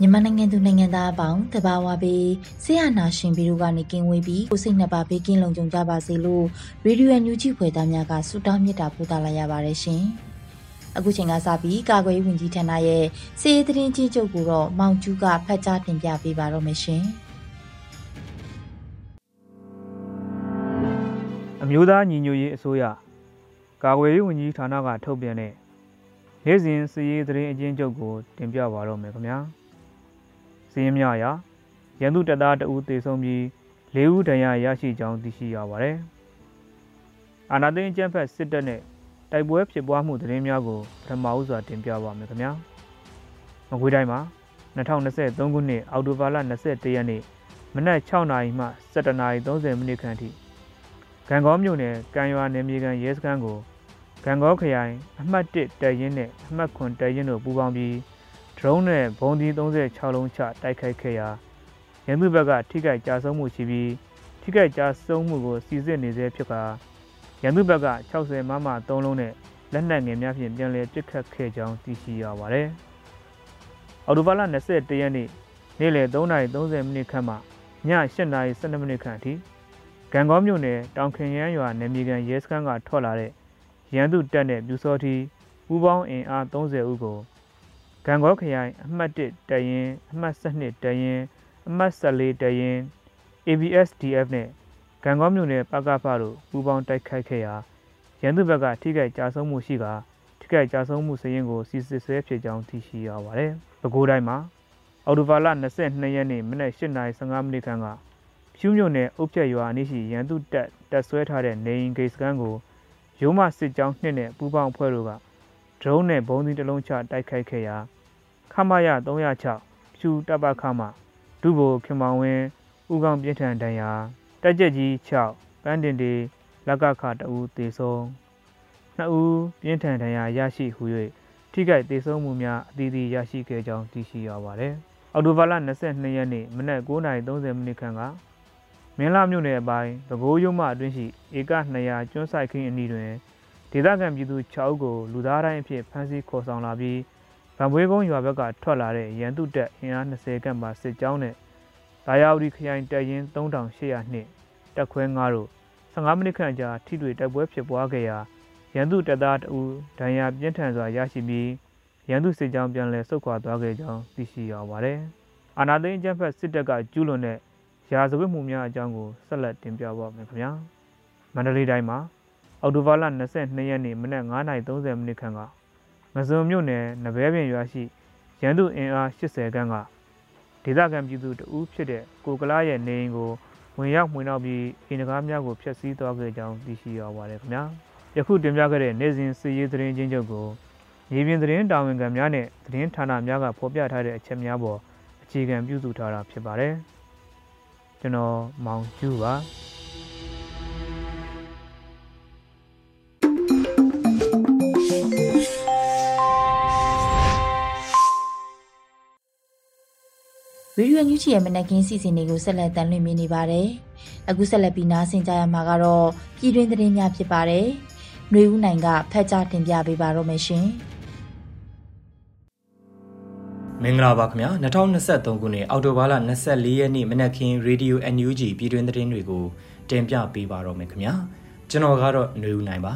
မြန်မာနိုင်ငံသူနိုင်ငံသားအပေါင်းတဘာဝပေးဆရာနာရှင်ပြီးတို့ကနေကင်းဝေးပြီးကိုစိတ်နှစ်ပါးဘေးကင်းလုံခြုံကြပါစေလို့ရေဒီယိုညူချီဖွယ်သားများကဆုတောင်းမေတ္တာပို့သလာရပါတယ်ရှင်။အခုချိန်ကစပြီးကာကွယ်ရေးဝန်ကြီးဌာနရဲ့စီရေးသတင်းကြီးချုပ်ကိုတော့မောင်ကျူးကဖတ်ကြားတင်ပြပေးပါတော့မယ်ရှင်။အမျိုးသားညီညွတ်ရေးအစိုးရ ကာကွယ်ရေးဝန်ကြီးဌာနကထုတ်ပြန်တဲ့နေ့စဉ်စည်ရေးသတင်းအကျဉ်းချုပ်ကိုတင်ပြပါတော့မယ်ခင်ဗျာ။စီးရင်များရာရန်သူတပ်သားတအူးတေဆုံးပြီး၄ဦးဒဏ်ရာရရှိကြောင်းသိရှိရပါတယ်။အာနာသိန်းကျန်းဖက်စစ်တပ်နဲ့တိုက်ပွဲဖြစ်ပွားမှုသတင်းများကိုပထမဦးစွာတင်ပြပါမယ်ခင်ဗျာ။မကွေးတိုင်းမှာ2023ခုနှစ်အောက်တိုဘာလ21ရက်နေ့မနက်6နာရီမှ17နာရီ30မိနစ်ခန့်ထိ ဂံကောမြို့နယ်ကံရွာနယ်မြေကန်ရဲစခန်းကိုဂံကောခရိုင်အမှတ်1တပ်ရင်းနဲ့အမှတ်9တပ်ရင်းတို့ပူးပေါင်းပြီးဒရုန်းနဲ့ဘုံဒီ36လုံးချတိုက်ခိုက်ခဲ့ရာရန်သူဘက်ကထိခိုက်ကြဆုံးမှုရှိပြီးထိခိုက်ကြဆုံးမှုကိုစီစစ်နေသေးဖြစ်ကာရန်သူဘက်က60မမ3လုံးနဲ့လက်နက်ငယ်များဖြင့်ပြန်လည်ပစ်ခတ်ခဲ့ကြောင်းသိရှိရပါတယ်။အော်တိုဘာလ21ရက်နေ့နေ့လယ်3:30မိနစ်ခန့်မှည8:12မိနစ်ခန့်အထိ ကံကောမြို့နယ်တောင်ခင်ရန်ရွာနယ်မြေကန်ရဲစခန်းကထွက်လာတဲ့ရန်သူတပ်နဲ့ပြူစောထီပူးပေါင်းအင်အား30ဦးကိုကံကောခရိုင်အမှတ်1တရင်အမှတ်12တရင်အမှတ်14တရင် ABSDF နဲ့ကံကောမြို့နယ်ပကဖတို့ပူးပေါင်းတိုက်ခိုက်ခဲ့ရာရန်သူဘက်ကထိခိုက်ကြဆုံးမှုရှိကထိခိုက်ကြဆုံးမှုစရင်ကိုစီစစ်ဆဲဖြစ်ကြောင်းသိရှိရပါတယ်။ပဲခူးတိုင်းမှာအော်တိုဘာလ22ရက်နေ့မနက်8:15မိနစ်ခန့်က ဖြူးမြို့နယ်အုပ်ဖြတ်ရွာအနီးရှိရန်သူတပ်တပ်ဆွဲထားတဲ့နေအိမ်ဂိတ်စခန်းကိုရုံးမစစ်ကြောင်းနှစ်နဲ့ပူးပေါင်းအဖွဲ့တို့ကဒရုန်းနဲ့ဘုံသီးတစ်လုံးချတိုက်ခိုက်ခဲ့ရာခမရ306ဖြူတပ်ပခမဒုဗိုလ်ခင်မောင်ဝင်းဦးကောင်ပြင်းထန်တန်ရာတက်ကြက်ကြီး6ပန်းတင်တီလက်ကခတဦးတေဆုံးနှစ်ဦးပြင်းထန်ဒဏ်ရာရရှိဟု၍ထိခိုက်ဒေဆုံးမှုများအသီးသီးရရှိခဲ့ကြောင်းသိရှိရပါသည်။အော်တိုဘာလ22ရက်နေ့မနက်9:30မိနစ်ခန့်က မင်းလာမြို့နယ်အပိုင်းသကိုးရုံမအတွင်းရှိဧက200ကျွန်းဆိုင်ခင်းအနီးတွင်ဒေသခံပြည်သူ6ဦးကိုလူသားတိုင်းအဖြစ်ဖမ်းဆီးခေါ်ဆောင်လာပြီးဗံပွေးကုန်းရွာဘက်ကထွက်လာတဲ့ရန်သူတပ်အင်အား20ခန့်ပါစစ်ကြောင်းနဲ့ဒါယာဝတီခရိုင်တပ်ရင်း3800နှင့်တပ်ခွဲ9တို့15မိနစ်ခန့်ကြာထိတွေ့တိုက်ပွဲဖြစ်ပွားခဲ့ရာရန်သူတပ်သားတအူဒဏ်ရာပြင်းထန်စွာရရှိပြီးရန်သူစစ်ကြောင်းပြန်လည်ဆုတ်ခွာသွားခဲ့ကြောင်းသိရှိရပါတယ်။အာနာသိန်းအကြမ်းဖက်စစ်တပ်ကကျူးလွန်တဲ့ ရာဇဝတ်မှုများအကြောင်းကိုဆက်လက်တင်ပြပါမယ်ခင်ဗျာမန္တလေးတိုင်းမှာအော်တိုဘာလ22ရက်နေ့မနက်9:30မိနစ်ခန့်ကငဇုံမြို့နယ်နဘဲပြင်ရွာရှိရန်သူအင်အား80ခန်းကဒေသခံပြည်သူတဦးဖြစ်တဲ့ကိုကလာရဲ့နေအိမ်ကိုဝင်ရောက်မှွေနောက်ပြီးအိမ်တကားများကိုဖျက်ဆီးသွားခဲ့ကြောင်းသိရှိရပါတယ်ခင်ဗျာယခုတင်ပြခဲ့တဲ့နေ့စဉ်စီရေးသတင်းချင်းချုပ်ကိုမြေပြင်သတင်းတာဝန်ခံများနဲ့သတင်းဌာနများကဖော်ပြထားတဲ့အချက်များပေါ်အခြေခံပြုစုထားတာဖြစ်ပါတယ် ကျွန်တော်မောင်ကျူပါဗီဒီယိုညူချီရဲ့မနက်ခင်းစီစဉ်တွေကိုဆက်လက်တင်လွှင့်နေပါတယ်။အခုဆက်လက်ပြီးနားဆင်ကြရမှာကတော့ပြည်တွင်းသတင်းများဖြစ်ပါတယ်။ຫນွေဦးနိုင်ကဖတ်ကြားတင်ပြပေးပါတော့မယ်ရှင်။ မင်္ဂလာပါခင်ဗျာ2023ခုနှစ်အောက်တိုဘာလ24ရက်နေ့မနက်ခင်း Radio NUG ပြည်တွင်းသတင်းတွေကိုတင်ပြပေးပါတော့မယ်ခင်ဗျာကျွန်တော်ကတော့ຫນွေဦးနိုင်ပါ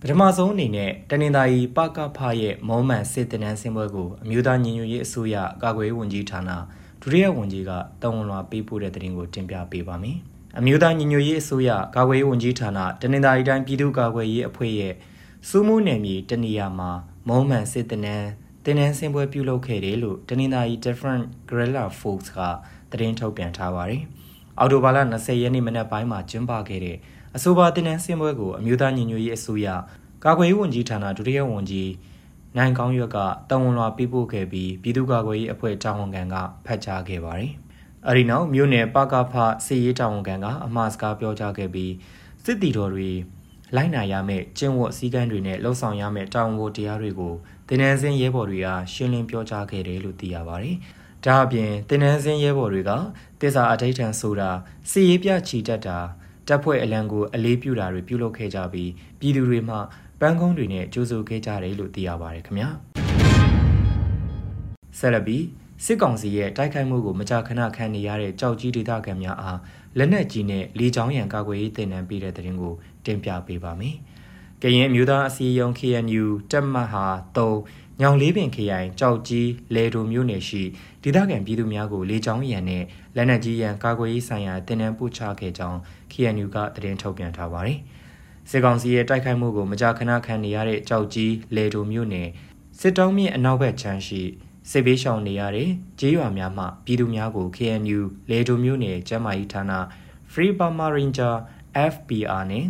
ပထမဆုံးအနေနဲ့တနင်္သာရီပကဖရဲ့မောမှန်စစ်တနန်းစင်ပွဲကိုအမျိုးသားညီညွတ်ရေးအစိုးရကာကွယ်ရေးဝန်ကြီးဌာနဒုတိယဝန်ကြီးကတောင်းဝန်လွှာပေးပို့တဲ့သတင်းကိုတင်ပြပေးပါမယ်။အမျိုးသားညီညွတ်ရေးအစိုးရကာကွယ်ရေးဝန်ကြီးဌာနတနင်္သာရီတိုင်းပြည်သူ့ကာကွယ်ရေးအဖွဲ့ရဲ့စူးမိုးနယ်မြေတနေရာမှာ မောမှန်စစ်တနန်းတင်နန်းစင်ပွဲပြုလုပ်ခဲ့တယ်လို့တနင်္သာရီ Different Guerrilla Force ကသတင်းထုတ်ပြန်ထားပါတယ်။အော်တိုဘာလ20ရက်နေ့မနက်ပိုင်းမှာကျင်းပခဲ့တဲ့အဆိုပါတင်နန်းစင်ပွဲကိုအမျိုးသားညီညွတ်ရေးအစိုးရကာကွယ်ရေးဝန်ကြီးဌာနဒုတိယဝန်ကြီးနိုင်ကောင်းရွက်ကတဝန်လွှာပေးပို့ခဲ့ပြီးပြည်သူ့ကာကွယ်ရေးအဖွဲ့တာဝန်ခံကဖတ်ကြားခဲ့ပါတယ်။အဲဒီနောက်မြို့နယ်ပကဖစစ်ရေးတာဝန်ခံကအမှားစကားပြောကြားခဲ့ပြီးစစ်တီတော်တွေ လိုက်နာရမယ့်ကျင့်ဝတ်စည်းကမ်းတွေနဲ့လှုပ်ဆောင်ရမယ့်တာဝန်ဝတရားတွေကိုတင်နန်းစင်းရဲဘော်တွေကရှင်းလင်းပြောကြားခဲ့တယ်လို့သိရပါတယ်။ဒါအပြင်တင်နန်းစင်းရဲဘော်တွေကတစ္ဆာအဋိဌံဆိုတာစီရေးပြချီတက်တာတပ်ဖွဲ့အလံကိုအလေးပြုတာတွေပြုလုပ်ခဲ့ကြပြီးပြည်သူတွေမှပန်းကုန်းတွေနဲ့ကြိုးဆိုခဲ့ကြတယ်လို့သိရပါတယ်ခင်ဗျာဆက်လက်ပြီးစစ်ကောင်စီရဲ့တိုက်ခိုက်မှုကိုမကြာခဏခံနေရတဲ့ကြောက်ကြီးဒေသခံများအား လက်နက်ကြီးနဲ့လေကြောင်းရန်ကာကွယ်ရေးတင်နန်းပေးတဲ့တဲ့ရင်ကိုတင်ပြပေးပါမယ်။ကရင်အမျိုးသားအစည်းအရုံး KNU တပ်မဟာ3ညောင်လေးပင်ခရိုင်ကြောက်ကြီးလေဒိုမြို့နယ်ရှိဒေသခံပြည်သူများကိုလေကြောင်းရန်နဲ့လက်နက်ကြီးရန်ကာကွယ်ရေးဆိုင်ရာတင်နန်းပို့ချခဲ့ကြောင်း KNU ကသတင်းထုတ်ပြန်ထားပါတယ်။စစ်ကောင်စီရဲ့တိုက်ခိုက်မှုကိုမကြာခဏခံနေရတဲ့ကြောက်ကြီးလေဒိုမြို့နယ်စစ်တောင်းမြစ်အနောက်ဘက်ခြမ်းရှိ စစ်ဘေးရှောင်နေရတဲ့ကျေးရွာများမှပြည်သူများကို KNU လေဒိုမြို့နယ်ကျန်းမာရေးဌာန Free Burma Ranger FPR နဲ့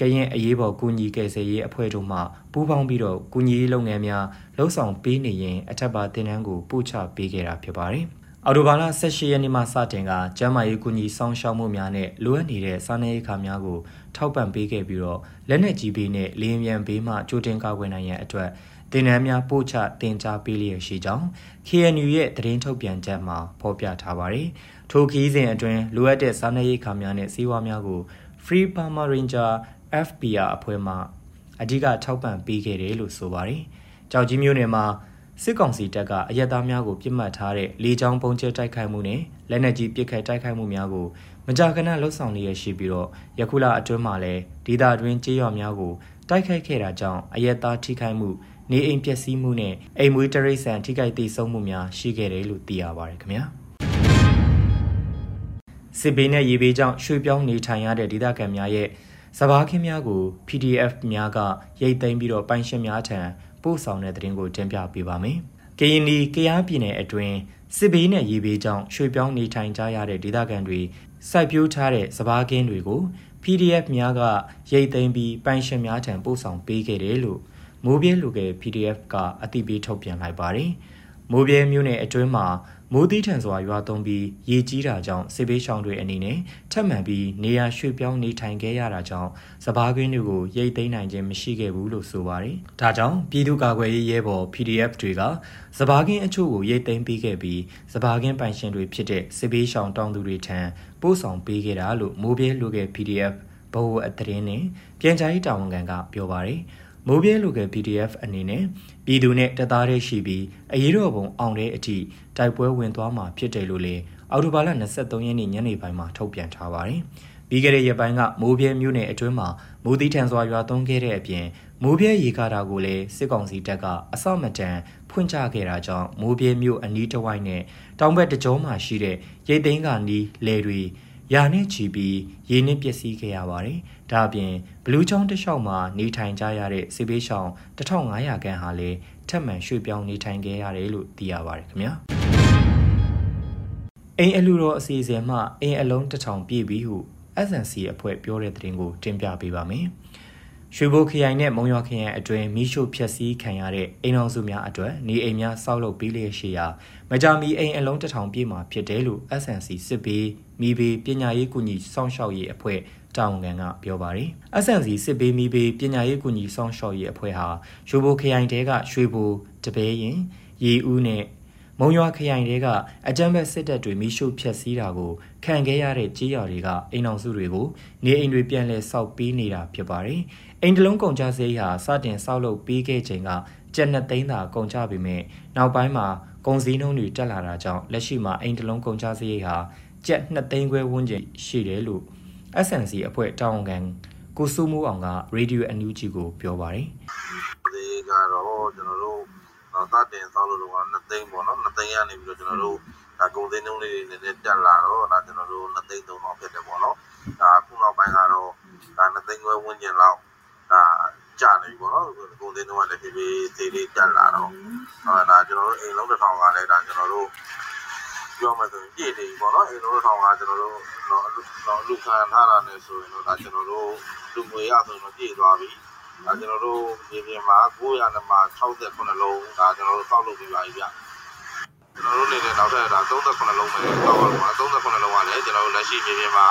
ကရင်အရေးပေါ်ကူညီကယ်ဆယ်ရေးအဖွဲ့တို့မှပူးပေါင်းပြီးတော့ကူညီရေးလုပ်ငန်းများလှုပ်ဆောင်ပေးနေရင်အထက်ပါတင်နန်းကိုပို့ချပေးခဲ့တာဖြစ်ပါတယ်။အော်တိုဘာလ18ရက်နေ့မှစတင်ကကျန်းမာရေးကူညီဆောင်ရှောက်မှုများနဲ့လိုအပ်နေတဲ့စားနပ်ရိက္ခာများကိုထောက်ပံ့ပေးခဲ့ပြီးတော့လက်နက်ကြီးဘေးနဲ့လေယာဉ်ပြန်ဘေးမှကြိုတင်ကာကွယ်နိုင်ရန်အတွက် တင်နန်းများပို့ချတင် जा ပေးလျက်ရှိကြောင်း KNU ရဲ့သတင်းထုတ်ပြန်ချက်မှာဖော်ပြထားပါတယ်။ထိုခီးစဉ်အတွင်းလိုအပ်တဲ့စားနပ်ရိက္ခာများနဲ့စီးပွားများကို Free Burma Ranger FPR အဖွဲ့မှအဓိကထောက်ပံ့ပေးခဲ့တယ်လို့ဆိုပါတယ်။ကြောက်ကြီးမျိုးနယ်မှာစစ်ကောင်စီတပ်ကအရက်သားများကိုပြစ်မှတ်ထားတဲ့လေကြောင်းပုံကျဲတိုက်ခိုက်မှုနဲ့လက်နက်ကြီးပစ်ခတ်တိုက်ခိုက်မှုများကိုမကြာခဏလှုပ်ဆောင်နေရရှိပြီးတော့ယခုလအတွင်းမှာလည်းဒေသတွင်းကြေးရွာများကိုတိုက်ခိုက်ခဲ့တာကြောင့်အရက်သားထိခိုက်မှု နေအိမ်ပျက်စီးမှုနဲ့အိမ်မွေးတရိษံထိခိုက်ဒေဆုံးမှုများရှိခဲ့တယ်လို့သိရပါတယ်ခင်ဗျာစစ်ဘေးနဲ့ရေဘေးကြောင့်ရွှေ့ပြောင်းနေထိုင်ရတဲ့ဒေသခံများရဲ့စဘာခင်းများကို PDF များကရိတ်သိမ်းပြီးတော့ပိုင်ရှင်များထံပို့ဆောင်တဲ့သတင်းကိုတင်ပြပေးပါမယ်။ကရင်နီကရားပြည်နယ်အတွင်းစစ်ဘေးနဲ့ရေဘေးကြောင့်ရွှေ့ပြောင်းနေထိုင်ကြရတဲ့ဒေသခံတွေစိုက်ပျိုးထားတဲ့စဘာခင်းတွေကို PDF များကရိတ်သိမ်းပြီးပိုင်ရှင်များထံပို့ဆောင်ပေးခဲ့တယ်လို့ မိုးပြဲလူငယ် PDF ကအသိပေးထုတ်ပြန်လိုက်ပါတယ်။မိုးပြဲမြို့နယ်အတွင်းမှာမိုးသီးထန်စွာရွာသွန်းပြီးရေကြီးတာကြောင့်စစ်ဘေးရှောင်တွေအနေနဲ့ထပ်မံပြီးနေရာရွှေ့ပြောင်းနေထိုင်ခဲ့ရတာကြောင့်စပားကွင်းတွေကိုရိတ်သိမ်းနိုင်ခြင်းမရှိခဲ့ဘူးလို့ဆိုပါတယ်။ဒါကြောင့်ပြည်သူ့ကာကွယ်ရေးရဲဘော် PDF တွေကစပားကွင်းအချို့ကိုရိတ်သိမ်းပေးခဲ့ပြီးစပားကွင်းပိုင်ရှင်တွေဖြစ်တဲ့စစ်ဘေးရှောင်တောင်သူတွေထံပို့ဆောင်ပေးခဲ့တာလို့မိုးပြဲလူငယ် PDF ဘဝအတရင်နဲ့ပြန်ကြားရေးတာဝန်ခံကပြောပါတယ်။ မိုးပြဲလူက PDF အနေနဲ့ပြည်သူနဲ့တသားတည်းရှိပြီးအရေးတော်ပုံအောင်တဲ့အထိတိုက်ပွဲဝင်သွားမှာဖြစ်တယ်လို့လည်းအော်တိုဘာလ23ရက်နေ့ညနေပိုင်းမှာထုတ်ပြန်ထားပါတယ်။ပြီးခဲ့တဲ့ရက်ပိုင်းကမိုးပြဲမြို့နယ်အတွင်းမှာမိုးသီးထန်စွာရွာသွန်းခဲ့တဲ့အပြင်မိုးပြဲရေကာတာကိုလည်းစစ်ကောင်စီတပ်ကအစမတန်ဖွင့်ချခဲ့တာကြောင့်မိုးပြဲမြို့အနီးတစ်ဝိုက်နဲ့တောင်ဘက်တကြောမှာရှိတဲ့ရိတ်သိမ်းကနီးလယ်တွေ ရာနဲ့ချီပြီးရေနစ်ပျက်စီးခဲ့ရပါတယ်။ဒါအပြင်ဘလူးချောင်းတစ်လျှောက်မှာနေထိုင်ကြရတဲ့စစ်ဘေးရှောင်1500ခန့်ဟာလည်းထပ်မံရွှေ့ပြောင်းနေထိုင်ခဲ့ရတယ်လို့သိရပါတယ်ခင်ဗျာ။အိမ်အလူတော်အစီအစဉ်မှအိမ်အလုံးတစ်ထောင်ပြည့်ပြီဟု SNC အဖွဲ့ပြောတဲ့သတင်းကိုတင်ပြပေးပါမယ်။ရွှေဘိုခရိုင်နဲ့မုံရွာခရိုင်အတွင်းမိရှုဖျက်ဆီးခံရတဲ့အိမ်အောင်စုများအတွက်နေအိမ်များဆောက်လုပ်ပေးလျက်ရှိရာ မကြာမီအိမ်အလုံးတစ်ထောင်ပြည့်မှာဖြစ်တယ်လို့ SNC စစ်ဘေးမိဘေးပညာရေးကူညီစောင့်ရှောက်ရေးအဖွဲ့တာဝန်ခံကပြောပါတယ်။ SNC စစ်ဘေးမိဘေးပညာရေးကူညီစောင့်ရှောက်ရေးအဖွဲ့ဟာရွှေဘိုခရိုင်တဲကရွှေဘိုတပည့်ရင်ရေဦးနဲ့မုံရွာခရိုင်တွေကအကြမ်းဖက်စစ်တပ်တွေမိရှုဖျက်ဆီးတာကိုခံခဲ့ရတဲ့ကြေးရွာတွေကအိမ်အောင်စုတွေကိုနေအိမ်တွေပြန်လည်ဆောက်ပေးနေတာဖြစ်ပါတယ်။အိမ်တလုံးကုန်ကြစရိတ်ဟာစတင်ဆောက်လုပ်ပြီးခဲ့ချိန်ကကျပ်နှစ်သိန်းသာကုန်ကြပေမဲ့နောက်ပိုင်းမှာ ကုန်စည်နှုန်းတွေတက်လာတာကြောင့်လက်ရှိမှာအိမ်တလုံးကုန်ကြစရိတ်ဟာကျပ်နှစ်သိန်းခွဲဝန်းကျင်ရှိတယ်လို့ SNC အဖွဲ့တာဝန်ခံကိုစိုးမိုးအောင်က Radio NUG ကိုပြောပါတယ်။ဒီကတော့ကျွန်တော်တို့စတင်ဆောက်လို့တော့2သိန်းပေါ့နော်2သိန်းကနေပြီးတော့ကျွန်တော်တို့ဒါကုန်သိန်းနှုန်းလေးတွေနည်းနည်းတက်လာတော့ဒါကျွန်တော်တို့2သိန်း3000ဖြစ်တယ်ပေါ့နော်။ဒါအခုနောက်ပိုင်းကတော့ဒါ2သိန်းခွဲဝန်းကျင်လောက်ဒါ ကျနေပြီပေါ့နော်။ကုန်သိန်းနှုန်းကလည်းဖြည်းဖြည်းသေးလေးတက်လာတော့ဒါကျွန်တော်တို့အိမ်လုံးတစ်ထောင်ကလည်းဒါကျွန်တော်တို့ပြောမှဆိုရင်ပြည့်နေပြီပေါ့နော်အိမ်လုံးတစ်ထောင်ကကျွန်တော်တို့တော့လူခံထားတာနဲ့ဆိုရင်တော့ဒါကျွန်တော်တို့လူငွေရဆိုရင်တော့ပြည့်သွားပြီ။ဒါကျွန်တော်တို့ဒီပြင်မှာ900နဲ့မှာ68လုံးဒါကျွန်တော်တို့စောက်လုပ်ပြီးပါပြီဗျ ကျွန်တော်တို့နေတဲ့နောက်ထပ်ဒါ38လုံးပဲစောက်ရမှာ38လုံးကလည်းကျွန်တော်တို့လက်ရှိမြေပြင်မှာ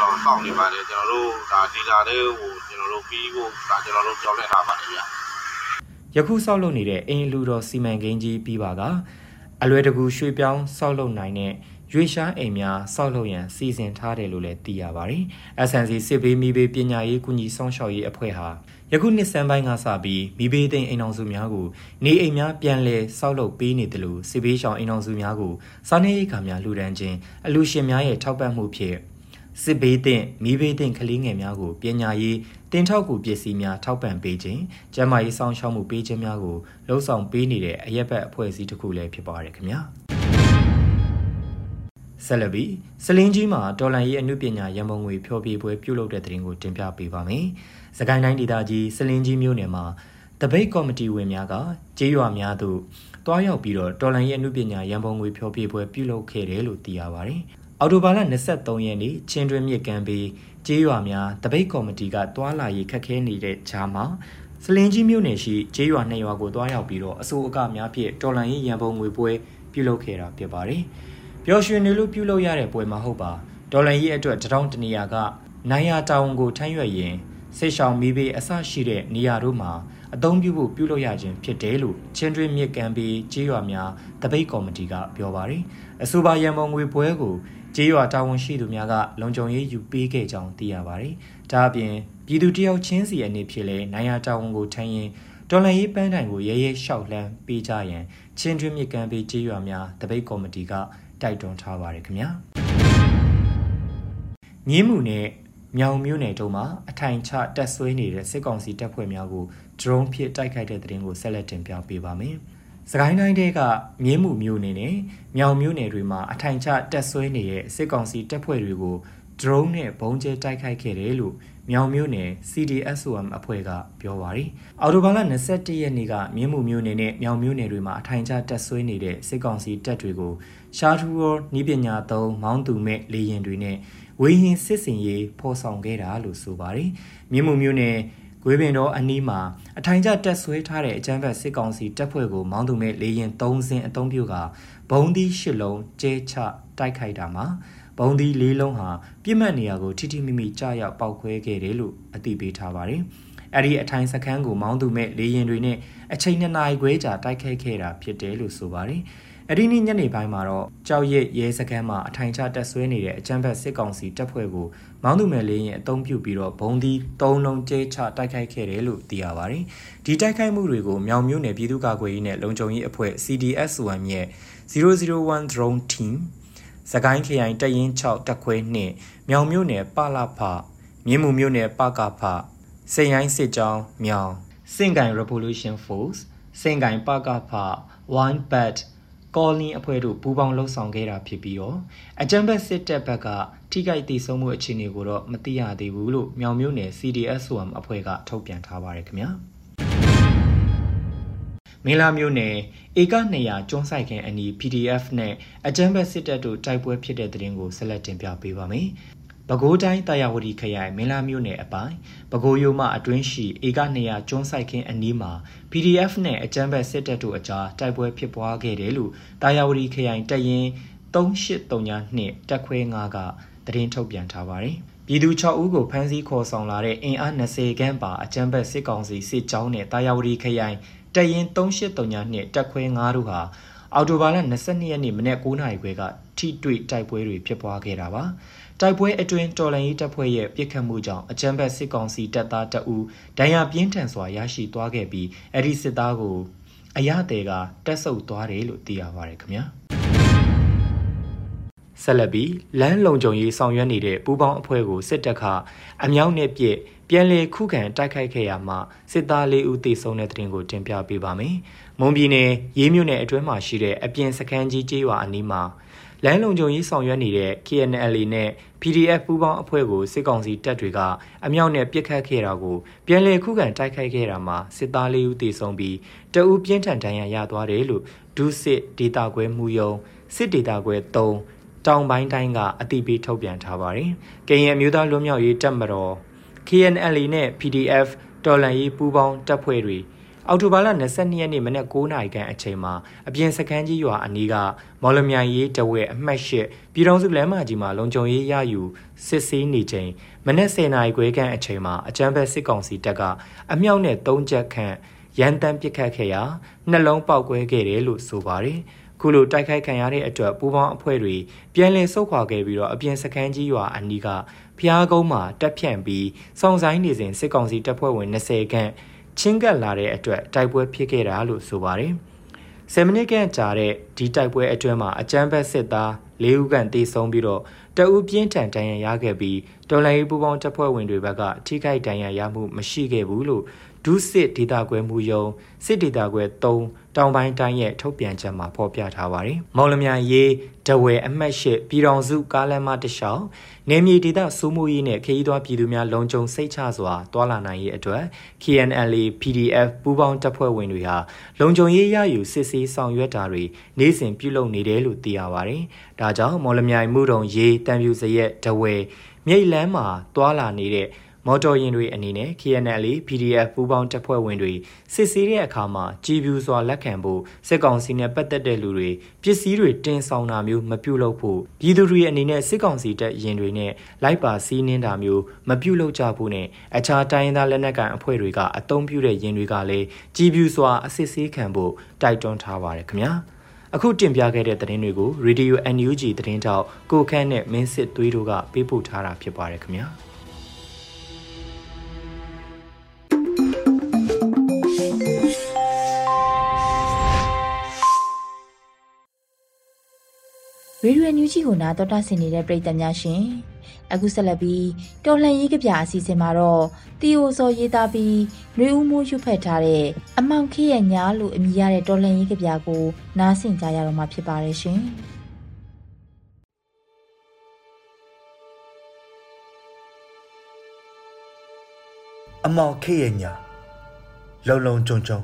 တော့စောက်နေပါတယ်ကျွန်တော်တို့ဒါဒီလာလေးကိုကျွန်တော်တို့ပြီးဖို့ဒါကျွန်တော်တို့ကြောက်လက်ထားပါတယ်ဗျယခုစောက်လုပ်နေတဲ့အိမ်လူတော်စီမံကိန်းကြီးပြီးပါကအလွယ်တကူရွှေ့ပြောင်းစောက်လုပ်နိုင်တဲ့ရွေရှားအိမ်များစောက်လုပ်ရန်စီစဉ်ထားတယ်လို့လည်းသိရပါတယ်။ SNC စစ်ဘေးမိဘေးပညာရေးကူညီဆောင်ရှောက်ရေးအဖွဲ့ဟာ ယခုနှစ်ဆန်းပိုင်းကစပြီးမိဘေးသိမ်းအိမ်အောင်စုများကိုနေအိမ်များပြန်လည်ဆောက်လုပ်ပေးနေတယ်လို့စစ်ဘေးရှောင်အိမ်အောင်စုများကိုစားနေရိက္ခာများလှူဒန်းခြင်းအလူရှင်များရဲ့ထောက်ပံ့မှုဖြင့်စစ်ဘေးသင့်မိဘေးသင့်ကလေးငယ်များကိုပညာရေးတင်ထောက်ကူပစ္စည်းများထောက်ပံ့ပေးခြင်းကျန်းမာရေးဆောင်ရှောက်မှုပေးခြင်းများကိုလှုံ့ဆော်ပေးနေတဲ့အရက်ဘက်အဖွဲ့အစည်းတစ်ခုလည်းဖြစ်ပါတယ်ခင်ဗျာ ဆက်လက်ပြီးစလင်းကြီးမှာတော်လန်ရေးအမှုပညာရန်ပုံငွေဖျော်ဖြေပွဲပြုလုပ်တဲ့တဲ့ရင်ကိုတင်ပြပေးပါမယ်။စကိုင်းတိုင်းဒေသကြီးစလင်းကြီးမြို့နယ်မှာတပိတ်ကော်မတီဝင်များကကြေးရွာများသို့တွားရောက်ပြီးတော့တော်လန်ရေးအမှုပညာရန်ပုံငွေဖျော်ဖြေပွဲပြုလုပ်ခဲ့တယ်လို့သိရပါတယ်။အော်တိုဘာလ23ရက်နေ့ချင်းတွင်းမြစ်ကမ်းဘေးကြေးရွာများတပိတ်ကော်မတီကတွားလာရေးခက်ခဲနေတဲ့ခြားမှာစလင်းကြီးမြို့နယ်ရှိကျေးရွာနှစ်ရွာကိုတွားရောက်ပြီးတော့အစိုးအကများဖြင့်တော်လန်ရေးရန်ပုံငွေပွဲပြုလုပ်ခဲ့တာဖြစ်ပါတယ်။ ပျော်ရွှင်နေလို့ပြုလုပ်ရတဲ့ပွဲမဟုတ်ပါဒေါ်လာရေးအတွက်တထောင်တနေရာကနိုင်ရတာဝန်ကိုထမ်းရွက်ရင်ဆိတ်ဆောင်မိဘေးအဆရှိတဲ့နေရာတို့မှာအသုံးပြုဖို့ပြုလုပ်ရခြင်းဖြစ်တယ်လို့ချင်းတွင်းမြစ်ကံပြီးကြေးရွာများတပိတ်ကော်မတီကပြောပါတယ်အဆိုပါရန်ပုံငွေပွဲကိုကြေးရွာတာဝန်ရှိသူများကလုံခြုံရေးယူပေးခဲ့ကြောင်းသိရပါတယ်ဒါအပြင်ပြည်သူတယောက်ချင်းစီအနေဖြင့်လည်းနိုင်ရတာဝန်ကိုထမ်းရင်ဒေါ်လာရေးပန်းတိုင်ကိုရဲရဲလျှောက်လှမ်းပေးကြရန်ချင်းတွင်းမြစ်ကံပြီးကြေးရွာများတပိတ်ကော်မတီက တိုက်တွန်းထားပါတယ်ခင်ဗျာမြင်းမှုနဲ့မြောင်မျိုးနယ်တို့မှာအထိုင်ချတက်ဆွဲနေတဲ့စစ်ကောင်စီတပ်ဖွဲ့များကို drone ဖြင့်တိုက်ခိုက်တဲ့တဲ့ရင်ကိုဆက်လက်တင်ပြပေးပါမယ်။စကိုင်းတိုင်းတဲကမြင်းမှုမျိုးနယ်နဲ့မြောင်မျိုးနယ်တွေမှာအထိုင်ချတက်ဆွဲနေတဲ့စစ်ကောင်စီတပ်ဖွဲ့တွေကို drone နဲ့ဘုံကျဲတိုက်ခိုက်ခဲ့တယ်လို့မြောင်မြို့နယ် CDSOM အဖွဲ့ကပြောပါရယ်အော်တိုဘာလ21ရက်နေ့ကမြင်းမှုမြို့နယ်နဲ့မြောင်မြို့နယ်တွေမှာအထိုင်ချတက်ဆွဲနေတဲ့စစ်ကောင်စီတပ်တွေကို ရှာထူရောနီးပညာသုံးမောင်းသူမဲ့လေရင်တွေနဲ့ဝေရင်စစ်စင်ရေးဖော်ဆောင်ခဲ့တာလို့ဆိုပါရယ်မြင်းမှုမြို့နယ်ဂွေးပင်တော်အနီးမှာအထိုင်ကျတက်ဆွဲထားတဲ့အကြမ်းဖက်စစ်ကောင်စီတပ်ဖွဲ့ကိုမောင်းသူမဲ့လေရင်၃စင်းအုံပြုကဘုံသီး၈လုံးကျဲချတိုက်ခိုက်တာမှာဘုံသီး၄လုံးဟာပြစ်မှတ်နေရာကိုထိထိမိမိကြားရောက်ပောက်ခွဲခဲ့တယ်လို့အသိပေးထားပါတယ်။အဲ့ဒီအထိုင်စခန်းကိုမောင်းသူမဲ့လေရင်တွေနဲ့အချိန်နှစ်နာရီခွဲကြာတိုက်ခိုက်ခဲ့တာဖြစ်တယ်လို့ဆိုပါတယ်။ အဲ့ဒီနေ့ညနေပိုင်းမှာတော့ကြောက်ရဲရဲစခန်းမှာအထိုင်ချတက်ဆွဲနေတဲ့အကြမ်းဖက်စစ်ကောင်စီတပ်ဖွဲ့ကိုမောင်းသူမဲ့လေးရင်အုံပြုပြီးတော့ဘုံဒီ၃လုံးကျဲချတိုက်ခိုက်ခဲ့တယ်လို့သိရပါတယ်။ဒီတိုက်ခိုက်မှုတွေကိုမြောင်မြို့နယ်ပြည်သူ့ကာကွယ်ရေးနဲ့လုံခြုံရေးအဖွဲ့ CDS1 ရဲ့001 drone team စကိုင်းခရိုင်တရင်6တက်ခွဲနှင့်မြောင်မြို့နယ်ပလဖမြင်းမှုမြို့နယ်ပကဖစိန်ရိုင်းစစ်ကြောင်းမြောင်စင်ကိုင် Revolution Force စင်ကိုင်ပကဖ One Bat ကောလင်းအဖွဲ့တို့ပူးပေါင်းလှုပ်ဆောင်ခဲ့တာဖြစ်ပြီးတော့အကြံဘက်စစ်တပ်ဘက်ကထိခိုက်ဒေဆုံးမှုအခြေအနေကိုတော့မသိရသေးဘူးလို့မြောင်မြို့နယ် CDSOM အဖွဲ့ကထုတ်ပြန်ထားပါတယ်ခင်ဗျာမင်းလာမျိုးနယ်ဧက200ကျွန်းဆိုင်ခင်အနီး PDF နဲ့အကြမ်းဖက်စစ်တပ်တို့တိုက်ပွဲဖြစ်တဲ့တဲ့ရင်ကိုဆက်လက်တင်ပြပေးပါမယ်။ ပဲခူးတိုင်းတာယာဝတီခရိုင်မင်းလာမျိုးနယ်အပိုင်းပဲခူးရိုးမအတွင်းရှိဧက200ကျွန်းဆိုင်ခင်အနီးမှာ PDF နဲ့အကြမ်းဖက်စစ်တပ်တို့အကြားတိုက်ပွဲဖြစ်ပွားခဲ့တယ်လို့တာယာဝတီခရိုင်တရင်3839တက်ခွဲ9ကသတင်းထုတ်ပြန်ထားပါတယ်။ပြည်သူ6ဦးကိုဖမ်းဆီးခေါ်ဆောင်လာတဲ့အင်အား20ခန်းပါအကြမ်းဖက်စစ်ကောင်စီစစ်ကြောင်းနဲ့တာယာဝတီခရိုင်တရင်3839နှစ်တက်ခွဲ9တို့ဟာအော်တိုဘာလ22ရက်နေ့မနက်9:00နာရီခွဲကထိတွေ့တိုက်ပွဲတွေဖြစ်ပွားခဲ့တာပါ တိုက်ပွဲအတွင်းတော်လန်ရေးတပ်ဖွဲ့ရဲ့ပြစ်ခတ်မှုကြောင့်အကြမ်းဖက်စစ်ကောင်စီတပ်သားတအူဒဏ်ရာပြင်းထန်စွာရရှိသွားခဲ့ပြီးအဲ့ဒီစစ်သားကိုအရတဲ့ကတက်ဆုပ်သွားတယ်လို့သိရပါတယ်ခင်ဗျာဆက်လက်ပြီးလမ်းလုံခြုံရေးဆောင်ရွက်နေတဲ့ပူးပေါင်းအဖွဲ့ကိုစစ်တပ်ကအမြောက်နဲ့ပြစ်ပြန်လည်ခုခံတိုက်ခိုက်ခဲ့ရမှာစစ်သား၄ဦးသေဆုံးတဲ့တဲ့တင်ကိုတင်ပြပေးပါမယ်။မွန်ပြည်နယ်ရေးမြို့နယ်အတွင်းမှာရှိတဲ့အပြင်စခန်းကြီးကျေးရွာအနီးမှာ လမ်းလုံခြုံရေးဆောင်ရွက်နေတဲ့ KNL နဲ့ PDF ပူးပေါင်းအဖွဲ့ကိုစစ်ကောင်စီတပ်တွေကအမြောက်နဲ့ပစ်ခတ်ခဲ့တာကိုပြန်လည်ခုခံတိုက်ခိုက်ခဲ့တာမှာစစ်သား၄ဦးသေဆုံးပြီးတအူးပြင်းထန်ဒဏ်ရာရသွားတယ်လို့ဒုစစ်ဒေတာခွဲမှုယုံစစ်ဒေတာခွဲ3တောင်ပိုင်းတိုင်းကအတိပေးထုတ်ပြန်ထားပါတယ်။ကရင်အမျိုးသားလွတ်မြောက်ရေးတပ်မတော် KNL နဲ့ PDF တော်လန်ရေးပူးပေါင်းတပ်ဖွဲ့တွေ အော်တိုဘာလ22ရက်နေ့မနက်9:00နာရီခန့်အချိန်မှာအပြင်စခန်းကြီးရွာအနီးကမော်လမြိုင်ရေးတဝဲအမှတ်၈ပြည်တော်စုလမ်းမကြီးမှာလုံခြုံရေးရယူစစ်ဆေးနေချိန်မနက်10:00နာရီခွဲခန့်အချိန်မှာအကြမ်းဖက်စစ်ကောင်စီတပ်ကအမြောက်နဲ့၃ချက်ခန့်ရန်တမ်းပစ်ခတ်ခဲ့ရာနှလုံးပေါက်ကွဲခဲ့တယ်လို့ဆိုပါတယ်။ခုလိုတိုက်ခိုက်ခံရတဲ့အတွက်ပူပေါင်းအဖွဲ့တွေပြန်လည်ဆုတ်ခွာခဲ့ပြီးတော့အပြင်စခန်းကြီးရွာအနီးကဖျားကုန်းမှာတက်ဖြန့်ပြီးစောင့်ဆိုင်နေစဉ်စစ်ကောင်စီတပ်ဖွဲ့ဝင်20ခန့် ချင်းကပ်လာတဲ့အတွက်တိုက်ပွဲဖြစ်ခဲ့တာလို့ဆိုပါတယ်။10မိနစ်ခန့်ကြာတဲ့ဒီတိုက်ပွဲအတွင်းမှာအကြမ်းဖက်စစ်သား၄ဦးခန့်တေဆုံးပြီးတော့တအူးပြင်းထန်ဒဏ်ရာရခဲ့ပြီးတော်လိုင်းပူပေါင်းတပ်ဖွဲ့ဝင်တွေဘက်ကထိခိုက်ဒဏ်ရာရမှုမရှိခဲ့ဘူးလို့ ဒုစစ်ဒေတာခွဲမှုယုံစစ်ဒေတာခွဲ3တောင်ပိုင်းတိုင်းရဲ့ထုတ်ပြန်ချက်မှာဖော်ပြထားပါတယ်။မော်လမြိုင်ရေးဒဝဲအမှတ်၈ပြည်တော်စုကားလမ်းမတလျှောက်နေမြေဒေသစိုးမိုးရေးနဲ့ခရီးသွားပြည်သူများလုံခြုံစိတ်ချစွာတွာလာနိုင်ရေးအတွက် KNLA PDF ပူးပေါင်းတပ်ဖွဲ့ဝင်တွေဟာလုံခြုံရေးရယူစစ်ဆေးဆောင်ရွက်တာတွေနေ့စဉ်ပြုလုပ်နေတယ်လို့သိရပါတယ်။ဒါကြောင့်မော်လမြိုင်မှုတုံရေးတံပြူစရက်ဒဝဲမြိတ်လန်းမှာတွာလာနေတဲ့ မော်တော်ယာဉ်တွေအနေနဲ့ KNL PDF ပူးပေါင်းတပ်ဖွဲ့ဝင်တွေစစ်ဆေးတဲ့အခါမှာကြည်ပြူစွာလက်ခံဖို့စစ်ကောင်စီနဲ့ပတ်သက်တဲ့လူတွေပစ္စည်းတွေတင်ဆောင်တာမျိုးမပြုလုပ်ဖို့ပြည်သူတွေအနေနဲ့စစ်ကောင်စီတပ်ရင်တွေနဲ့လိုက်ပါစီးနှင်းတာမျိုးမပြုလုပ်ကြဖို့နဲ့အခြားတိုင်းသားလက်နက်ကန်အဖွဲ့တွေကအုံပြုတဲ့ရင်တွေကလည်းကြည်ပြူစွာအစစ်ဆေးခံဖို့တိုက်တွန်းထားပါတယ်ခင်ဗျာအခုတင်ပြခဲ့တဲ့သတင်းတွေကို Radio NUG သတင်းတောက်ကိုခန့်နဲ့မင်းစစ်သွေးတို့ကပေးပို့ထားတာဖြစ်ပါတယ်ခင်ဗျာ ရေဒီယိုညူဂျီကိုနာတော်တာဆင်နေတဲ့ပရိသတ်များရှင်အခုဆက်လက်ပြီးတော်လှန်ရေးကြပြအစီအစဉ်မှာတော့တီအိုစောရေးသားပြီးနှွေဦးမိုးရွတ်ဖက်ထားတဲ့အမောင်ခေးရဲ့ညာလို့အမည်ရတဲ့တော်လှန်ရေးကြပြကိုနားဆင်ကြရတော့မှာဖြစ်ပါတယ်ရှင်အမောင်ခေးရဲ့ညာလုံလုံကြုံကြုံ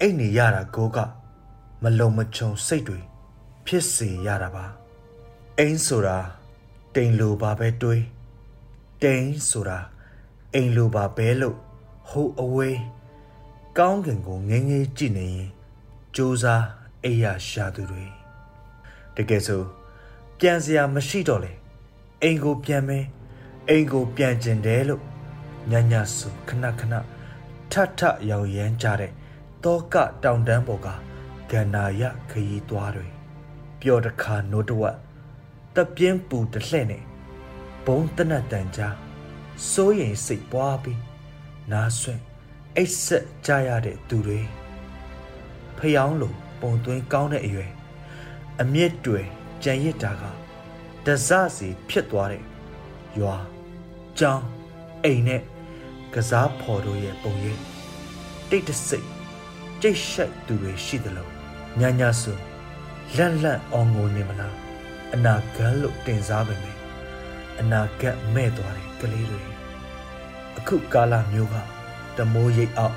အိတ်နေရတာကိုကမလုံမချုံစိတ်တွေ ဖြစ်စေရတာပါအိမ်ဆိုတာတိမ်လိုပါပဲတွေးတိမ်ဆိုတာအိမ်လိုပါပဲလို့ဟိုအဝေးကောင်းကင်ကိုငင်းငယ်ကြည့်နေရင်စူးစားအိယာရှာသူတွေတကယ်ဆိုပြန်စရာမရှိတော့လေအိမ်ကိုပြန်မဲအိမ်ကိုပြန်ကျင်တယ်လို့ညညဆူခဏခဏထထရောင်ရမ်းကြတဲ့တောကတောင်တန်းပေါ်ကကန္နာရခရီးသွားတွေ ပျော်တခါနိုးတဝက်တပြင်းပူတလှဲ့နဲ့ဘုံတနတ်တန်ကြားစိုးရင်စိတ်ပွားပြီးနားဆွင့်အိတ်ဆက်ကြရတဲ့သူတွေဖျောင်းလိုပုံသွင်းကောင်းတဲ့အရွယ်အမြင့်တွေကြံရစ်တာကတစစီဖြစ်သွားတဲ့ရွာကြောင်းအိမ်နဲ့ကစားဖော်တို့ရဲ့ပုံရိပ်တိတ်တဆိတ်ကြိတ်ရှက်သူတွေရှိသလိုညညဆူ လန့်လန့်အောင်ငိုနေမလားအနာဂတ်လို့တင်စားပေမယ့်အနာဂတ်မဲ့သွားတဲ့ကလေးတွေအခုကာလမျိုးကတမိုးရိပ်အောက်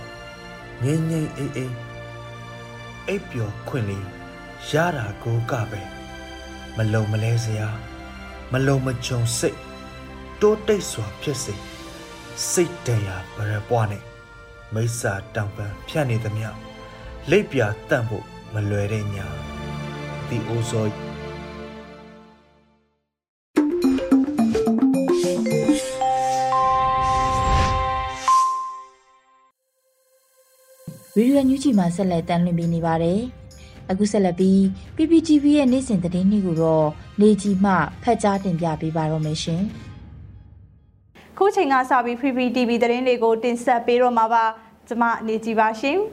ငင်းငင်းအေးအေးအိပ်ပျော်ခွင့်လေးရတာကိုကပဲမလုံမလဲစရာမလုံမကြုံစိတ်တိုးတိတ်စွာဖြစ်စေစိတ်တရာဗရပွားနဲ့မိစ္ဆာတောင်ပန်းဖြတ်နေသမျှလိပ်ပြတန့်ဖို့မလွယ်တဲ့ညာ ဒီအိုဇောရေဒီယိုညူဂျီမှာဆက်လက်တမ်းလွှင့်ပေးနေပါတယ်။အခုဆက်လက်ပြီး PPTV ရဲ့နေ့စဉ်သတင်းတွေကိုတော့နေကြီးမှဖတ်ကြားတင်ပြပေးပါတော့မယ်ရှင်။ခုချိန်ကစပြီး PPTV သတင်းတွေကိုတင်ဆက်ပေးတော့မှာပါ။ကျွန်မနေကြီးပါရှင်။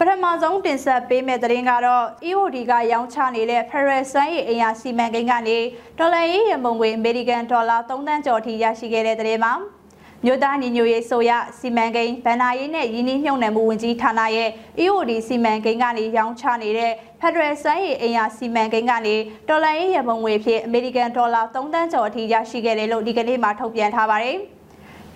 ပထမဆုံးတင်ဆက်ပေးမယ့်သတင်းကတော့ EOD ကရောင်းချနေတဲ့ Federal စွမ်းရည်အင်အားစီမံကိန်းကနေဒေါ်လာရေးရန်ပုံငွေအမေရိကန်ဒေါ်လာ3သန်းကျော်ထိရရှိခဲ့တဲ့သတင်းမှာမြို့သားညီညွတ်ရေးဆိုရစီမံကိန်းဗန်နာရေးနဲ့ရင်းနှီးမြှုပ်နှံမှုဝန်ကြီးဌာနရဲ့ EOD စီမံကိန်းကနေရောင်းချနေတဲ့ Federal စွမ်းရည်အင်အားစီမံကိန်းကနေဒေါ်လာရေးရန်ပုံငွေဖြစ်အမေရိကန်ဒေါ်လာ3သန်းကျော်အထိရရှိခဲ့တယ်လို့ဒီကနေ့မှထုတ်ပြန်ထားပါတယ်။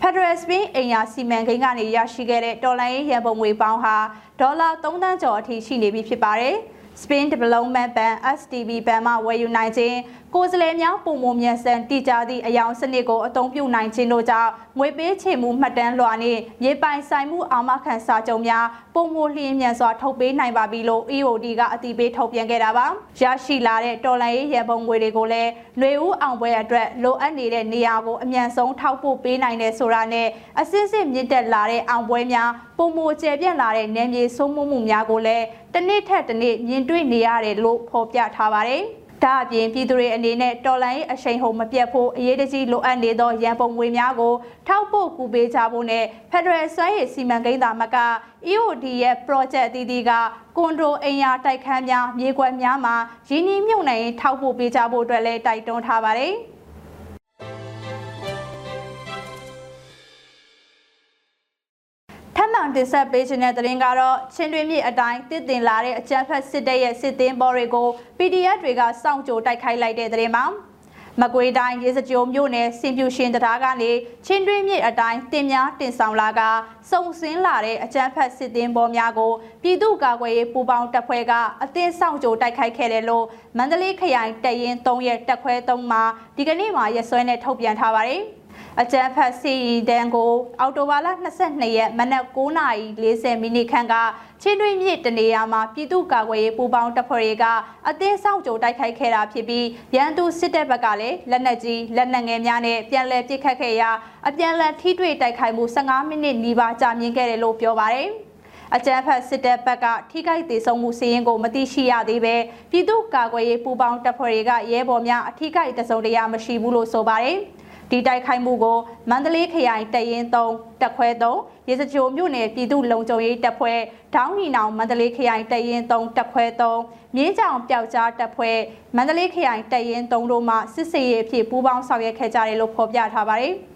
Federal Spain အင်ယာစီမံကိန်းကနေရရှိခဲ့တဲ့ဒေါ်လာရင်းရန်ပုံငွေပေါင်းဟာဒေါ်လာ3သန်းကျော်အထိရှိနေပြီဖြစ်ပါတယ်။ Spain Development Bank SDB ဘဏ်မှဝယ်ယူနိုင်ခြင်း ကိုယ်စားလှယ်များပုံမမြန်ဆန်တည်ကြသည့်အယောင်စနစ်ကိုအသုံးပြုနိုင်ခြင်းတို့ကြောင့်ငွေပေးချေမှုမှတ်တမ်းလွှာနှင့်မြေပိုင်ဆိုင်မှုအာမခံစာချုပ်များပုံမလျင်မြန်စွာထုတ်ပေးနိုင်ပါပြီလို့ EOD ကအတည်ပြုထုတ်ပြန်ခဲ့တာပါရရှိလာတဲ့တော်လန်ရေးရန်ပုံငွေတွေကိုလည်းຫນွေဦးအောင်ပွဲအတွက်လိုအပ်နေတဲ့နေရာကိုအမြန်ဆုံးထောက်ပို့ပေးနိုင်တဲ့ဆိုတာနဲ့အစစ်စစ်မြင့်တက်လာတဲ့အောင်ပွဲများပုံမကျယ်ပြန့်လာတဲ့နယ်မြေစိုးမိုးမှုများကိုလည်းတစ်နေ့ထက်တစ်နေ့မြင်တွေ့နေရတယ်လို့ဖော်ပြထားပါတယ်။ ဒါအပြင်ပြည်သူတွေအနေနဲ့တော်လိုင်းအရှိန်ဟုန်မပြတ်ဖို့အရေးတကြီးလိုအပ်နေသောရန်ပုံငွေများကိုထောက်ပို့ကူပေးကြဖို့နဲ့ Federal စွမ်းရည်စီမံကိန်းသာမက EOD ရဲ့ project အသီးသီးကကွန်ဒိုအိမ်ယာတိုက်ခန်းများမြေကွက်များမှာရင်းနှီးမြှုပ်နှံထောက်ပို့ပေးကြဖို့အတွက်လည်းတိုက်တွန်းထားပါတယ်။ အောင်တင်ဆက်ပေးခြင်းတဲ့သတင်းကတော့ချင်းတွင်းမြစ်အတိုင်းတည်တင်လာတဲ့အကြမ်းဖက်စစ်တပ်ရဲ့စစ်သင်းဘော်တွေကို PDF တွေကစောင့်ကြိုတိုက်ခိုက်လိုက်တဲ့သတင်းမှာမကွေးတိုင်းရေစကြိုမြို့နယ်စင်ပြူရှင်တရားကနေချင်းတွင်းမြစ်အတိုင်းတင်များတင်ဆောင်လာကစုံစင်းလာတဲ့အကြမ်းဖက်စစ်သင်းဘောများကိုပြည်သူ့ကာကွယ်ရေးပူးပေါင်းတပ်ဖွဲ့ကအသင်းဆောင်ကြိုတိုက်ခိုက်ခဲ့တယ်လို့မန္တလေးခရိုင်တရင်3ရဲ့တပ်ခွဲ3မှာဒီကနေ့မှရက်စွဲနဲ့ထုတ်ပြန်ထားပါတယ်။ အကြမ်းဖက်စီတန်းကိုအော်တိုဘာလ22ရက်မနက်9:40မိနစ်ခန့်ကချင်းတွင်းမြစ်တနေရာမှာပြည်သူ့ကာကွယ်ရေးပူးပေါင်းတပ်ဖွဲ့တွေကအသေးဆောင်ကြိုတိုက်ခိုက်ခဲ့တာဖြစ်ပြီးရန်သူစစ်တပ်ဘက်ကလည်းလက်နက်ကြီးလက်နက်ငယ်များနဲ့ပြန်လည်ပစ်ခတ်ခဲ့ရာအပြန်လည်ထိတွေ့တိုက်ခိုက်မှု15မိနစ်နီးပါးကြာမြင့်ခဲ့တယ်လို့ပြောပါတယ်အကြမ်းဖက်စစ်တပ်ဘက်ကထိခိုက်သေးဆုံးမှုစီးရင်ကိုမသိရှိရသေးပဲပြည်သူ့ကာကွယ်ရေးပူးပေါင်းတပ်ဖွဲ့တွေကရဲဘော်များအထိခိုက်တစုံတရာမရှိဘူးလို့ဆိုပါတယ်။ ဒီတိုက်ခိုက်မှုကိုမန္တလေးခရိုင်တရင်3တက်ခွဲ3ရေစကြိုမြို့နယ်ပြည်သူ့လုံခြုံရေးတပ်ဖွဲ့ဒေါင်းနီနောင်မန္တလေးခရိုင်တရင်3တက်ခွဲ3မြင်းကြောင်ပျောက်ကြားတပ်ဖွဲ့မန္တလေးခရိုင်တရင်3တို့မှစစ်စေးရေးအဖြစ်ပူးပေါင်းဆောင်ရွက်ခဲ့ကြတယ်လို့ဖော်ပြထားပါတယ်။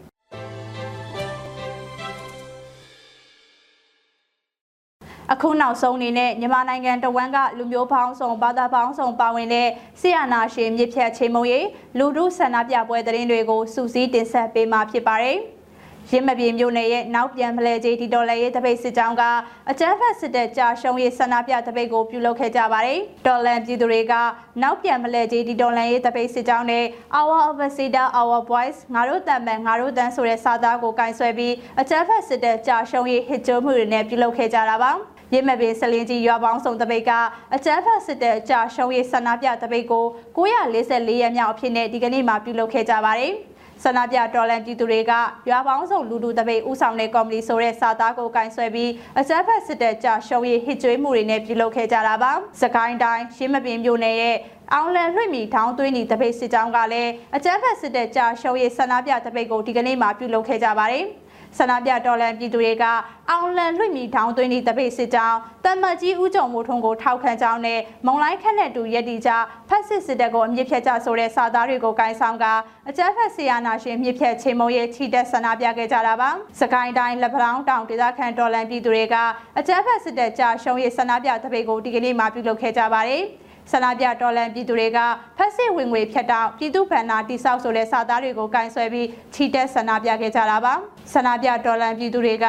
အခုနောက်ဆုံးအနေနဲ့မြန်မာနိုင်ငံတဝန်းကလူမျိုးပေါင်းစုံဘာသာပေါင်းစုံပါဝင်တဲ့ဆီယနာရှင်မြစ်ဖြတ်ချိန်မုံရေးလူထုဆန္ဒပြပွဲသတင်းတွေကိုစူးစီးတင်ဆက်ပေးမှာဖြစ်ပါတယ်။ရင်းမပြေမျိုးနယ်ရဲ့နောက်ပြန်ဖလဲကြီးဒီဒေါ်လာရဲ့တပိတ်စစ်ကြောင်းကအကြမ်းဖက်စစ်တပ်ကြာရှုံးရေးဆန္ဒပြတပိတ်ကိုပြုလုပ်ခဲ့ကြပါတယ်။ဒေါ်လန်ပြည်သူတွေကနောက်ပြန်ဖလဲကြီးဒီဒေါ်လာရဲ့တပိတ်စစ်ကြောင်းနဲ့ Our Ambassador Our Voice ငါတို့တန်ပန်ငါတို့တန်ဆိုတဲ့စာသားကိုကင်ဆယ်ပြီးအကြမ်းဖက်စစ်တပ်ကြာရှုံးရေးဟစ်ကြိုးမှုတွေနဲ့ပြုလုပ်ခဲ့ကြတာပါ။ ရစ်မပင်စလင်းကြီးရွာပေါင်းစုံတပိတ်ကအကြမ်းဖက်စစ်တပ်ကြာရှုံးရေးဆန္ဒပြတပိတ်ကို944ရက်မြောက်အဖြစ်နဲ့ဒီကနေ့မှပြုလုပ်ခဲ့ကြပါတယ်။ဆန္ဒပြတော်လန်ပြည်သူတွေကရွာပေါင်းစုံလူလူတပိတ်ဥဆောင်တဲ့ကော်မတီဆိုတဲ့စာသားကိုကင်ဆွဲပြီးအကြမ်းဖက်စစ်တပ်ကြာရှုံးရေးဟစ်ကြွေးမှုတွေနဲ့ပြုလုပ်ခဲ့ကြတာပါ။စကိုင်းတိုင်းရှင်းမပင်မြို့နယ်ရဲ့အောင်လန်လွှင့်မီထောင်းသွင်းဤတပိတ်စစ်ကြောင်းကလည်းအကြမ်းဖက်စစ်တပ်ကြာရှုံးရေးဆန္ဒပြတပိတ်ကိုဒီကနေ့မှပြုလုပ်ခဲ့ကြပါတယ်။ ဆန္ဒပြတော်လှန်ပြည်သူတွေကအောင်လန်လွှင့်မီထောင်းသွင်းသည့်တပိတ်စစ်ကြောင်းတမတ်ကြီးဦးကျော်မိုးထွန်းကိုထောက်ခံကြောင်းနဲ့မုံလိုက်ခက်နဲ့တူရက်တီကြဖက်စစ်စစ်တပ်ကိုအမြင့်ဖြတ်ကြဆိုတဲ့စာသားတွေကိုကင်ဆောင်ကအကြမ်းဖက်ဆီယာနာရှင်မြင့်ဖြတ်ချိန်မုံရဲ့ချီတက်ဆန္ဒပြခဲ့ကြတာပါစကိုင်းတိုင်းလက်ပလောင်းတောင်ဒေသခံတော်လှန်ပြည်သူတွေကအကြမ်းဖက်စစ်တပ်ကြာရှုံးရဲ့ဆန္ဒပြတပိတ်ကိုဒီကနေ့မှပြုလုပ်ခဲ့ကြပါတယ် ဆန္ဒပြတော်လန်ပြည်သူတွေကဖက်စစ်ဝင်ငွေဖြတ်တောက်ပြည်သူ့ဗန္နာတိဆောက်ဆိုတဲ့စာသားတွေကိုကင်ဆယ်ပြီးချီတက်ဆန္ဒပြခဲ့ကြတာပါဆန္ဒပြတော်လန်ပြည်သူတွေက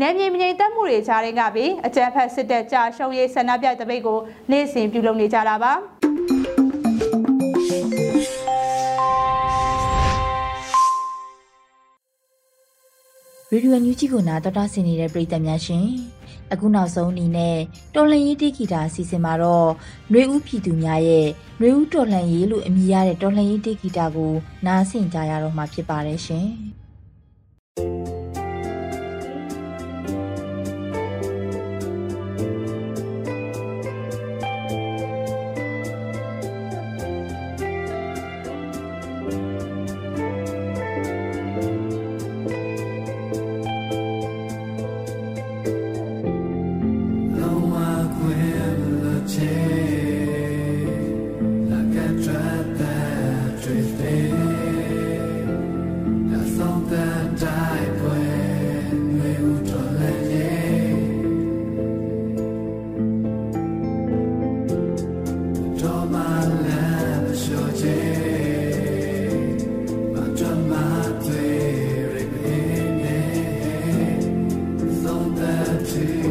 နယ်မြေမငြိမ်သက်မှုတွေကြားရင်းကပြီးအကြမ်းဖက်စစ်တပ်ကြာရှုံးရေးဆန္ဒပြတပိတ်ကိုနေ့စဉ်ပြုလုပ်နေကြတာပါရေဒီယိုညူဂျီကိုနာတော်တာဆင်နေတဲ့ပရိသတ်များရှင် အခုနောက်ဆုံးအနေနဲ့တော်လှန်ရေးတိဂီတာအစီအစဉ်မှာတော့နှွေဦးပြည်သူများရဲ့နှွေဦးတော်လှန်ရေးလို့အမည်ရတဲ့တော်လှန်ရေးတိဂီတာကိုနားဆင်ကြရတော့မှာဖြစ်ပါတယ်ရှင်။ see.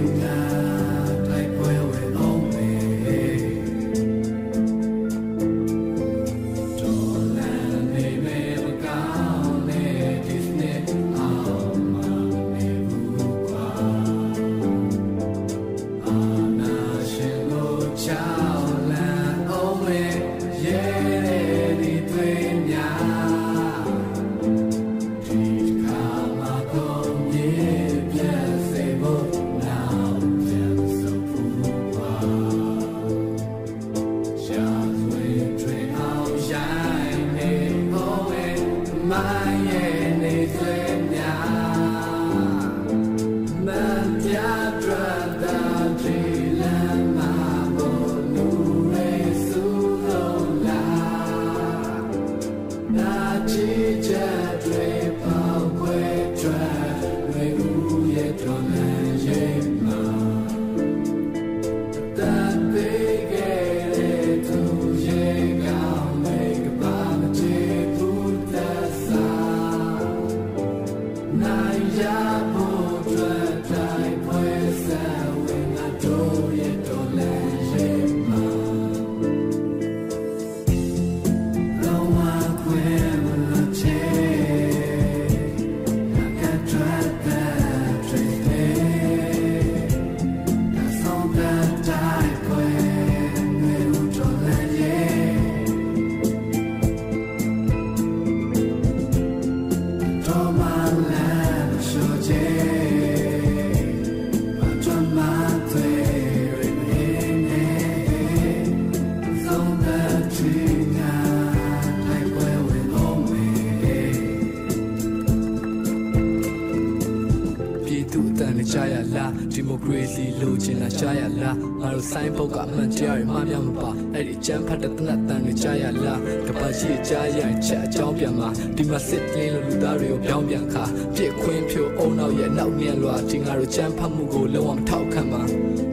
ဆိုင်ပုတ်ကအမှန်တရားတွေမှားများမပါအဲ့ဒီချမ်းဖတ်တဲ့တနတ်တန်တွေကြားရလားကပတ်ရှိကြားရချက်အကြောင်းပြန်မှာဒီမှာစစ်လင်းလို့လူသားတွေကိုပြောင်းပြန်ခါပြစ်ခွင်းဖြိုအုံနောက်ရဲ့နောက်မြင်လွာဒီငါတို့ချမ်းဖတ်မှုကိုလုံးဝမထောက်ခံပါ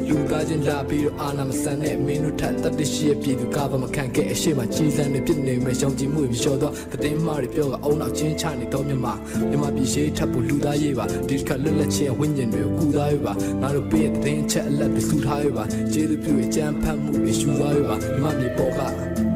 လူသားချင်းလာပြီးတော့အာနာမဆန်တဲ့မင်းတို့ထက်တတရှိရဲ့ပြည်သူကဘာမခံခဲ့အရှိမကြီးစံတွေပြစ်နေမဲ့ရှောင်ကြည်မှုတွေလျှော်တော့တည်င်းမှားတွေပြောကအုံနောက်ချင်းချနေတော့မြမမြမပြည်ရှိထပ်ဖို့လူသားရေးပါဒီတစ်ခါလွတ်လပ်ခြင်းဝိညာဉ်တွေကိုကူသားရေးပါငါတို့ပေးတဲ့တည်င်းချက်အလက်တွေစုထားရေးပါကျေးဇူးပြုအကြံဖတ်မှုတွေရှူသားရေးပါမြမမြေပေါ်က